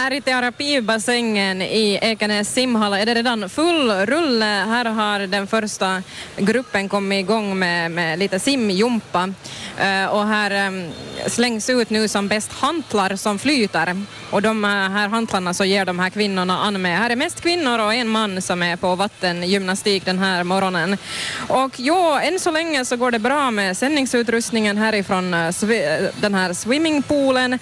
Här i terapibassängen i Ekenäs simhall är det redan full rulle. Här har den första gruppen kommit igång med, med lite simjumpa Eh, och här ehm, slängs ut nu som bäst hantlar som flyter och de eh, här hantlarna så ger de här kvinnorna an med. Här är mest kvinnor och en man som är på vattengymnastik den här morgonen. Och ja, än så länge så går det bra med sändningsutrustningen härifrån eh, den här swimmingpoolen.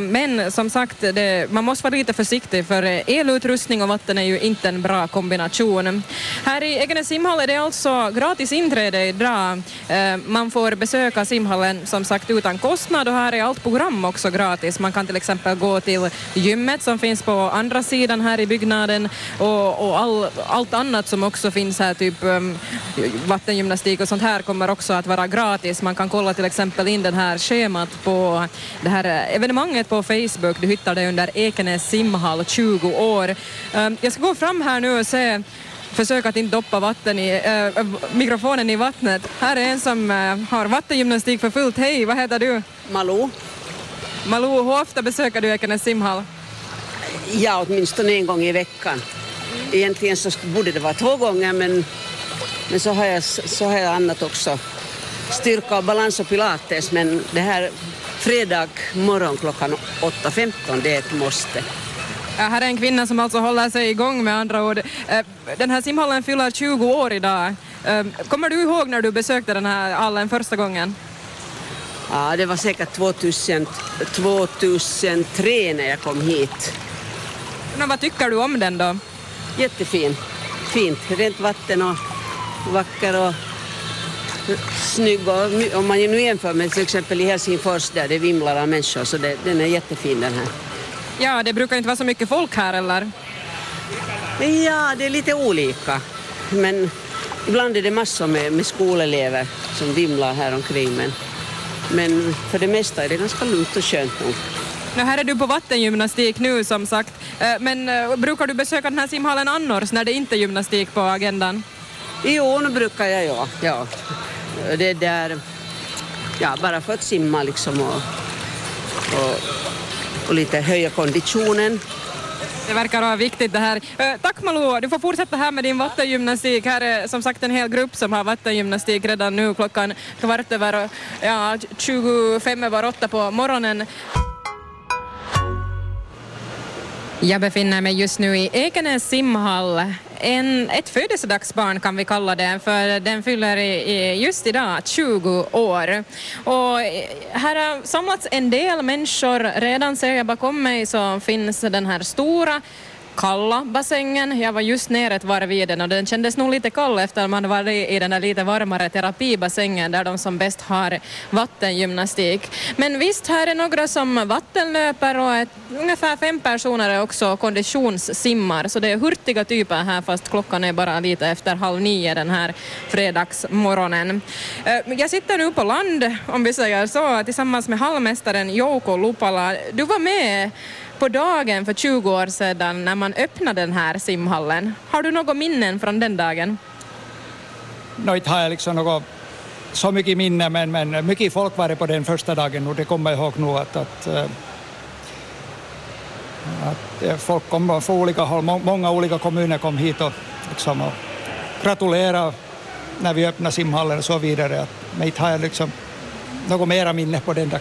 Men som sagt, det, man måste vara lite försiktig för elutrustning och vatten är ju inte en bra kombination. Här i Egenäs simhall är det alltså gratis inträde idag. Man får besöka simhallen som sagt utan kostnad och här är allt program också gratis. Man kan till exempel gå till gymmet som finns på andra sidan här i byggnaden och, och all, allt annat som också finns här, typ um, vattengymnastik och sånt här kommer också att vara gratis. Man kan kolla till exempel in den här schemat på det här evenemanget på Facebook. Du hittar det under Ekenäs simhall 20 år. Um, jag ska gå fram här nu och se försök att inte doppa vatten i, äh, mikrofonen i vattnet. Här är en som äh, har vattengymnastik för fullt. Hej, vad heter du? Malou. Malou, hur ofta besöker du Ekenäs simhall? Ja, åtminstone en gång i veckan. Egentligen så borde det vara två gånger men, men så, har jag, så har jag annat också. Styrka och balans och pilates men det här fredag morgon klockan 8.15 det är ett måste. Ja, här är en kvinna som alltså håller sig igång med andra ord. Den här simhallen fyller 20 år idag. Kommer du ihåg när du besökte den här hallen första gången? Ja, det var säkert 2000, 2003 när jag kom hit. Men vad tycker du om den då? Jättefin. Fint. Rent vatten och vacker och snygg. Och om man nu jämför med till exempel i Helsingfors där det vimlar av människor så det, den är jättefin den här. Ja, det brukar inte vara så mycket folk här eller? Ja, det är lite olika. Men ibland är det massor med, med skolelever som vimlar här omkring. Men, men för det mesta är det ganska lugnt och skönt nog. Nu här är du på vattengymnastik nu som sagt, men brukar du besöka den här simhallen annars när det inte är gymnastik på agendan? Jo, nu brukar jag ja. ja. Det där, ja, bara för att simma liksom och, och, och lite höja konditionen. Det verkar vara viktigt det här. Eh, tack Malou, du får fortsätta här med din vattengymnastik. Här är som sagt en hel grupp som har vattengymnastik redan nu klockan kvart över, ja, 25 över åtta på morgonen. Jag befinner mig just nu i Ekenäs simhall. En, ett födelsedagsbarn kan vi kalla det, för den fyller i, just idag 20 år. Och eh, här har samlats en del människor. Redan ser jag bakom mig så finns den här stora kalla bassängen. Jag var just nere ett varv i den och den kändes nog lite kall efter att man var i den där lite varmare terapibassängen där de som bäst har vattengymnastik. Men visst, här är några som vattenlöper och ett, ungefär fem personer är också konditionssimmar så det är hurtiga typer här fast klockan är bara lite efter halv nio den här fredagsmorgonen. Eh, jag sitter nu på land, om vi säger så, tillsammans med hallmästaren Jouko Lupala. Du var med på dagen för 20 år sedan när man öppnade den här simhallen. Har du några minnen från den dagen? No, inte har jag liksom något så mycket minne, men, men mycket folk var det på den första dagen och det kommer jag ihåg nu att, att, eh, att eh, folk kom från olika håll, många olika kommuner kom hit och, liksom, och gratulerade när vi öppnade simhallen och så vidare. Men inte har jag liksom något mera minne på den dagen.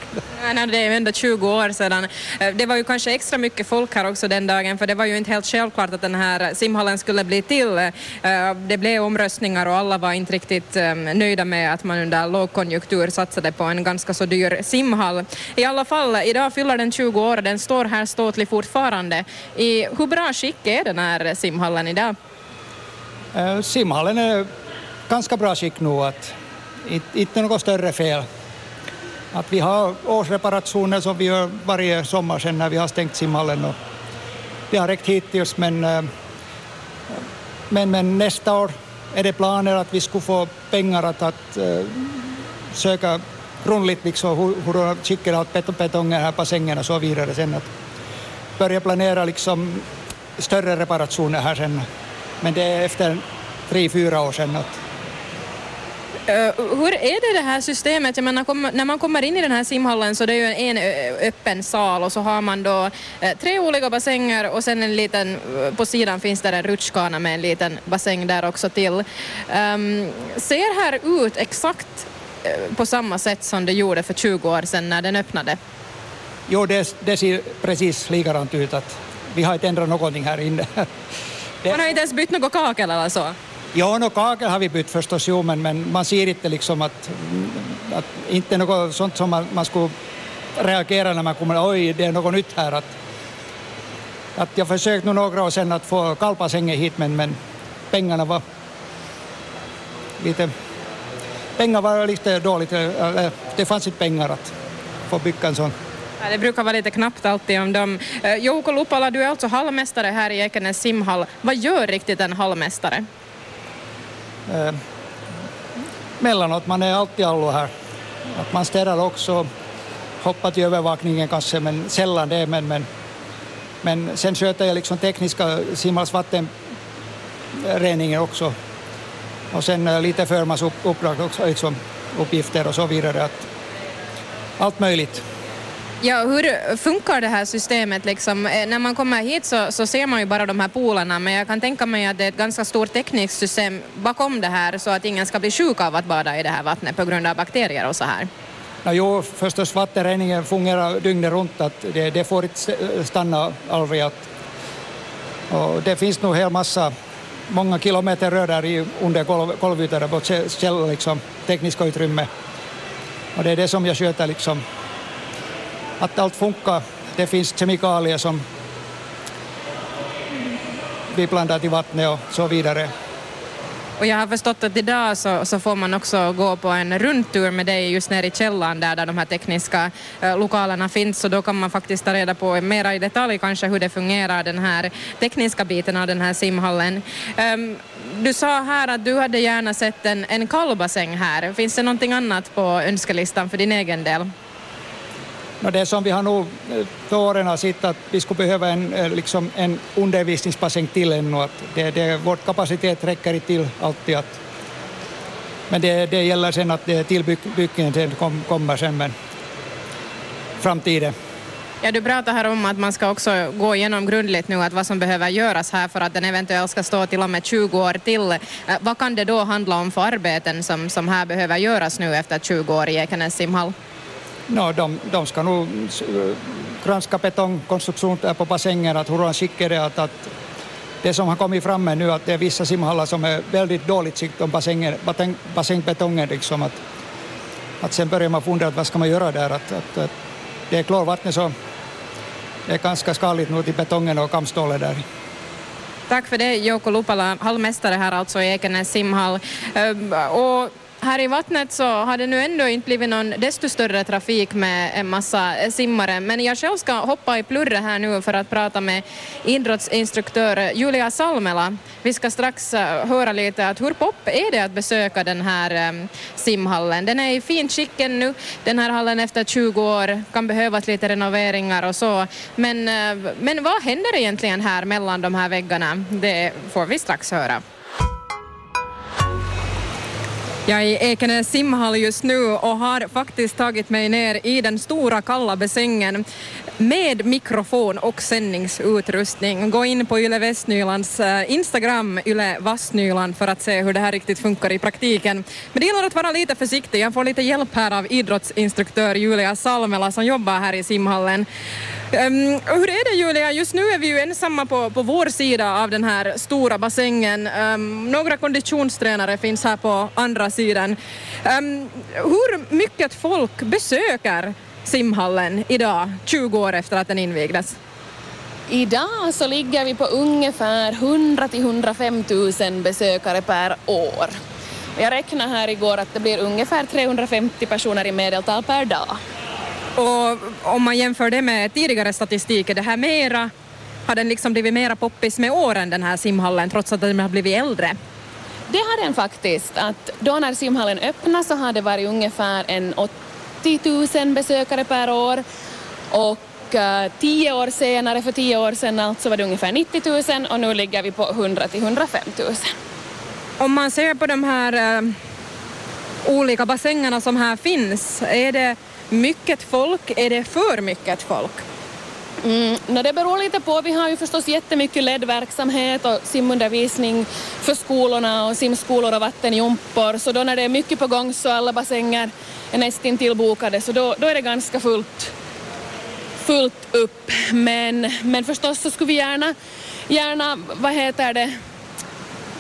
Nej, det är ju ändå 20 år sedan. Det var ju kanske extra mycket folk här också den dagen för det var ju inte helt självklart att den här simhallen skulle bli till. Det blev omröstningar och alla var inte riktigt nöjda med att man under lågkonjunktur satsade på en ganska så dyr simhall. I alla fall, idag fyller den 20 år och den står här ståtlig fortfarande. I hur bra skick är den här simhallen idag? Simhallen är ganska bra skick nu, att inte något större fel att vi har årsreparationer som vi gör varje sommar sen när vi har stängt simhallen. Och det har räckt hittills men, eh, men, men nästa år är det planer att vi skulle få pengar att, att eh, söka grundligt liksom hur, hur skickar allt betongen här på sängen och så vidare sen att börja planera liksom större reparationer här sen. Men det är efter tre, fyra år sen. att hur är det det här systemet? Jag menar, när man kommer in i den här simhallen så det är ju en öppen sal och så har man då tre olika bassänger och sen en liten, på sidan finns där en rutschkana med en liten bassäng där också till. Um, ser här ut exakt på samma sätt som det gjorde för 20 år sedan när den öppnade? Jo, det, det ser precis likadant ut. Att vi har inte ändrat någonting här inne. Man har inte ens bytt något kakel eller så? Ja, no, kakel har vi bytt förstås, jo, men, men man ser inte liksom att, att inte något sånt som man, man skulle reagera när man kommer, oj, det är något nytt här. Att, att jag försökte nog några år sedan att få kalpasängen hit, men, men pengarna var lite, pengar var lite dåligt, det fanns inte pengar att få bygga en sån. Ja, det brukar vara lite knappt alltid om dem. Eh, Jouko Lupala, du är alltså hallmästare här i Ekenäs simhall. Vad gör riktigt en hallmästare? Eh, Mellanåt, man är alltid allo här. Att man städar också, hoppar till övervakningen kanske, men sällan det. Men, men, men sen sköter jag liksom tekniska simhalls vattenreningen också. Och sen lite förmansuppdrag också, liksom, uppgifter och så vidare. Att allt möjligt. Ja, hur funkar det här systemet? Liksom? Eh, när man kommer hit så, så, ser man ju bara de här polarna men jag kan tänka mig att det är ett ganska stort tekniskt system bakom det här så att ingen ska bli sjuk av att bada i det här vattnet på grund av bakterier och så här. Ja, jo, förstås vattenreningen fungerar dygnet runt, att det, det får inte stanna aldrig. Att, och det finns nog hel massa, många kilometer rör under golv, golvytan liksom, tekniska utrymme. Och det är det som jag sköter liksom att allt funkar. Det finns kemikalier som vi blandar i vattnet och så vidare. Och jag har förstått att idag så, så, får man också gå på en rundtur med dig just nere i källaren där, där de här tekniska eh, lokalerna finns och då kan man faktiskt ta reda på mera i detalj kanske hur det fungerar den här tekniska biten av den här simhallen. Um, du sa här att du hade gärna sett en, en kallbassäng här. Finns det någonting annat på önskelistan för din egen del? No, det som vi har nog eh, för åren har sett att vi skulle behöva en, eh, liksom en undervisningsbassäng till ännu. Att det, det, vår kapacitet räcker inte till alltid. Att, men det, det gäller sen att det tillbyggningen sen kom, kommer sen, men framtiden. Ja, du pratar här om att man ska också gå igenom grundligt nu att vad som behöver göras här för att den eventuellt ska stå till och med 20 år till. Eh, vad kan det då handla om för arbeten som, som här behöver göras nu efter 20 år i Ekenäs simhall? No, de, de ska nog granska betongkonstruktion på bassängen, att hur skick är det att, att det som har kommit fram med nu att det är vissa simhallar som är väldigt dåligt skick om bassängen, bassängbetongen liksom att, att sen börjar man fundera vad ska man göra där att, att, att det är klorvattnet så det är ganska skadligt nu till betongen och kamstålet där. Tack för det Jouko Lupala, hallmästare här alltså i Ekenäs simhall. Ehm, och här i vattnet så har det nu ändå inte blivit någon desto större trafik med en massa simmare men jag själv ska hoppa i plurre här nu för att prata med idrottsinstruktör Julia Salmela. Vi ska strax eh, höra lite att hur pop är det att besöka den här eh, simhallen. Den är i fint skick nu. Den här hallen efter 20 år kan behövas lite renoveringar och så. Men, eh, men vad händer egentligen här mellan de här väggarna? Det får vi strax höra. Jag är i Ekenäs simhall just nu och har faktiskt tagit mig ner i den stora kalla bassängen med mikrofon och sändningsutrustning. Gå in på Yle Västnylands eh, Instagram, Yle Vassnyland, för att se hur det här riktigt funkar i praktiken. Men det gäller att vara lite försiktig. Jag får lite hjälp här av idrottsinstruktör Julia Salmela som jobbar här i simhallen. Um, hur är det Julia, just nu är vi ju ensamma på, på vår sida av den här stora bassängen. Um, några konditionstränare finns här på andra sidan. Um, hur mycket folk besöker simhallen idag, 20 år efter att den invigdes? Idag så ligger vi på ungefär 100 till 105 000 besökare per år. Jag räknade här igår att det blir ungefär 350 personer i medeltal per dag. Och om man jämför det med tidigare statistik, är det här mera, har den liksom blivit mera poppis med åren den här simhallen trots att den har blivit äldre? Det har den faktiskt. Att då när simhallen öppnade så har det varit ungefär en 80 000 besökare per år och uh, tio år senare, för tio år sedan alltså var det ungefär 90 000 och nu ligger vi på 100 till 105 000. Om man ser på de här uh olika bassängerna som här finns. Är det mycket folk? Är det för mycket folk? Mm, no, det beror lite på. Vi har ju förstås jättemycket LED-verksamhet och simundervisning för skolorna och simskolor och vattenjumpor. Så då när det är mycket på gång så alla bassänger är nästintill bokade så då, då är det ganska fullt, fullt upp. Men, men förstås så skulle vi gärna, gärna vad heter det,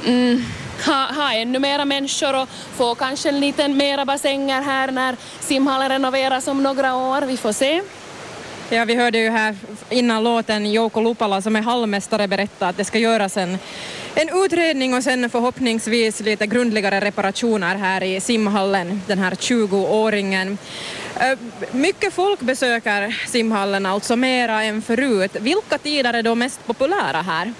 mm, ha, ha ännu mera människor och få kanske lite mera bassänger här när simhallen renoveras om några år. Vi får se. Ja, vi hörde ju här innan låten Jouko Lupala som är hallmästare berätta att det ska göras en, en utredning och sen förhoppningsvis lite grundligare reparationer här i simhallen, den här 20-åringen. Eh, mycket folk besöker simhallen, alltså mera än förut. Vilka tider är då mest populära här?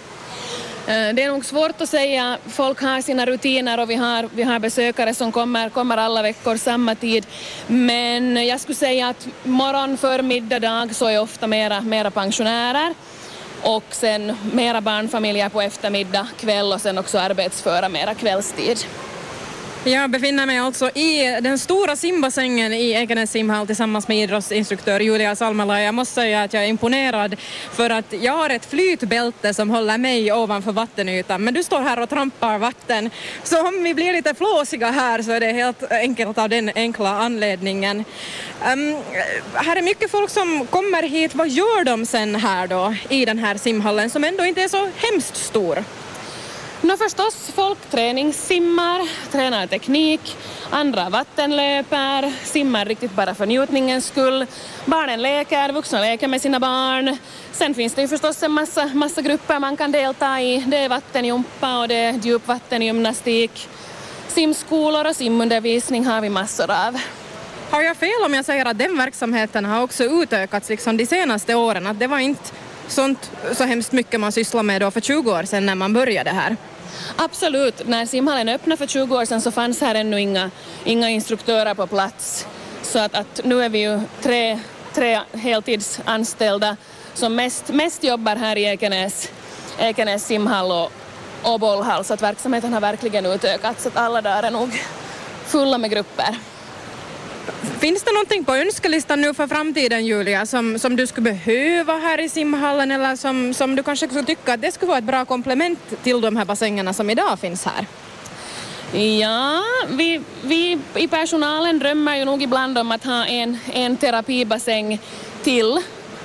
Eh, det är nog svårt att säga. Folk har sina rutiner och vi har, vi har besökare som kommer, kommer alla veckor samma tid. Men jag skulle säga att morgon, förmiddag, dag så är ofta mera, mera pensionärer och sen mera barnfamiljer på eftermiddag, kväll och sen också arbetsföra mera kvällstid. Jag befinner mig alltså i den stora simbassängen i Ekenäs simhall tillsammans med idrottsinstruktör Julia Salmela. Jag måste säga att jag är imponerad för att jag har ett flytbälte som håller mig ovanför vattenytan men du står här och trampar vatten. Så om vi blir lite flåsiga här så är det helt enkelt av den enkla anledningen. Um, här är mycket folk som kommer hit. Vad gör de sen här då i den här simhallen som ändå inte är så hemskt stor? No förstås, folk träningssimmar, tränar teknik, andra vattenlöper, simmar riktigt bara för njutningens skull. Barnen leker, vuxna leker med sina barn. Sen finns det ju förstås en massa, massa grupper man kan delta i. Det är vattenjumpa och det är djupvattengymnastik. Simskolor och simundervisning har vi massor av. Har jag fel om jag säger att den verksamheten har också utökats liksom de senaste åren? Att det var inte sånt så hemskt mycket man sysslar med då för 20 år sedan när man började här? Absolut. När simhallen öppnade för 20 år sedan så fanns här ännu inga, inga instruktörer på plats. Så att, att nu är vi ju tre, tre heltidsanställda som mest, mest jobbar här i Ekenäs, Ekenäs simhall och, och bollhall så att verksamheten har verkligen utökats. Så att alla dagar är nog fulla med grupper. Finns det någonting på önskelistan nu för framtiden Julia som, som du skulle behöva här i simhallen eller som, som du kanske skulle tycka att det skulle vara ett bra komplement till de här bassängerna som idag finns här? Ja, vi, vi i personalen drömmer ju nog ibland om att ha en, en terapibassäng till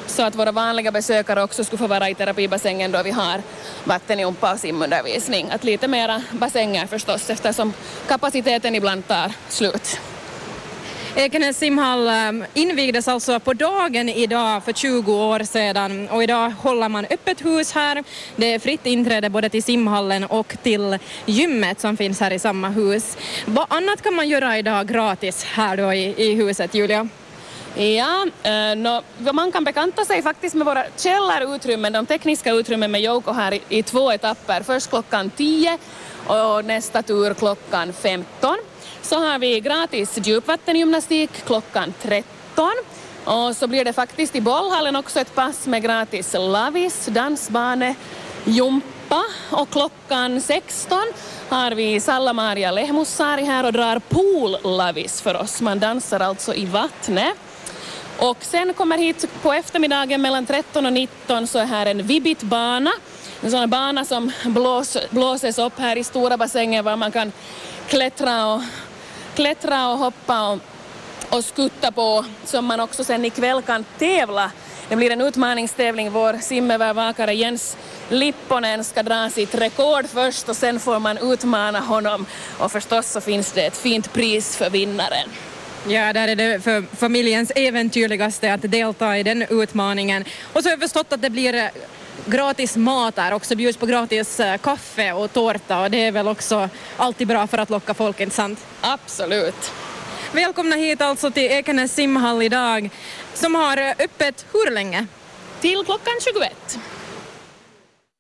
så att våra vanliga besökare också skulle få vara i terapibassängen då vi har vattenjumpa och simundervisning. Att lite mera bassänger förstås eftersom kapaciteten ibland tar slut. Ekenäs simhall ähm, invigdes alltså på dagen idag för 20 år sedan och idag håller man öppet hus här. Det är fritt inträde både till simhallen och till gymmet som finns här i samma hus. Vad annat kan man göra idag gratis här då i, i huset, Julia? Ja, eh, no, man kan bekanta sig faktiskt med våra källarutrymmen, de tekniska utrymmen med Jouko här i, i två etapper. Först klockan 10 och nästa tur klockan 15 så har vi gratis djupvattengymnastik klockan 13 och så blir det faktiskt i bollhallen också ett pass med gratis lavis, dansbane, jumpa och klockan 16 har vi Sallamaria Lehmussari här och drar pool-lavis för oss. Man dansar alltså i vattnet. Och sen kommer hit på eftermiddagen mellan 13 och 19 så är här en vibitbana. bana en sån bana som blås, blåses upp här i stora bassängen var man kan klättra och klättra och hoppa och, och skutta på som man också sen ikväll kan tävla. Det blir en utmaningstävling. Vår simövervakare Jens Lipponen ska dra sitt rekord först och sen får man utmana honom. Och förstås så finns det ett fint pris för vinnaren. Ja, där är det för familjens äventyrligaste att delta i den utmaningen. Och så har jag förstått att det blir gratis mat där också, bjuds på gratis eh, kaffe och tårta och det är väl också alltid bra för att locka folk, inte sant? Absolut. Välkomna hit alltså till Ekenäs simhall idag som har öppet hur länge? Till klockan 21.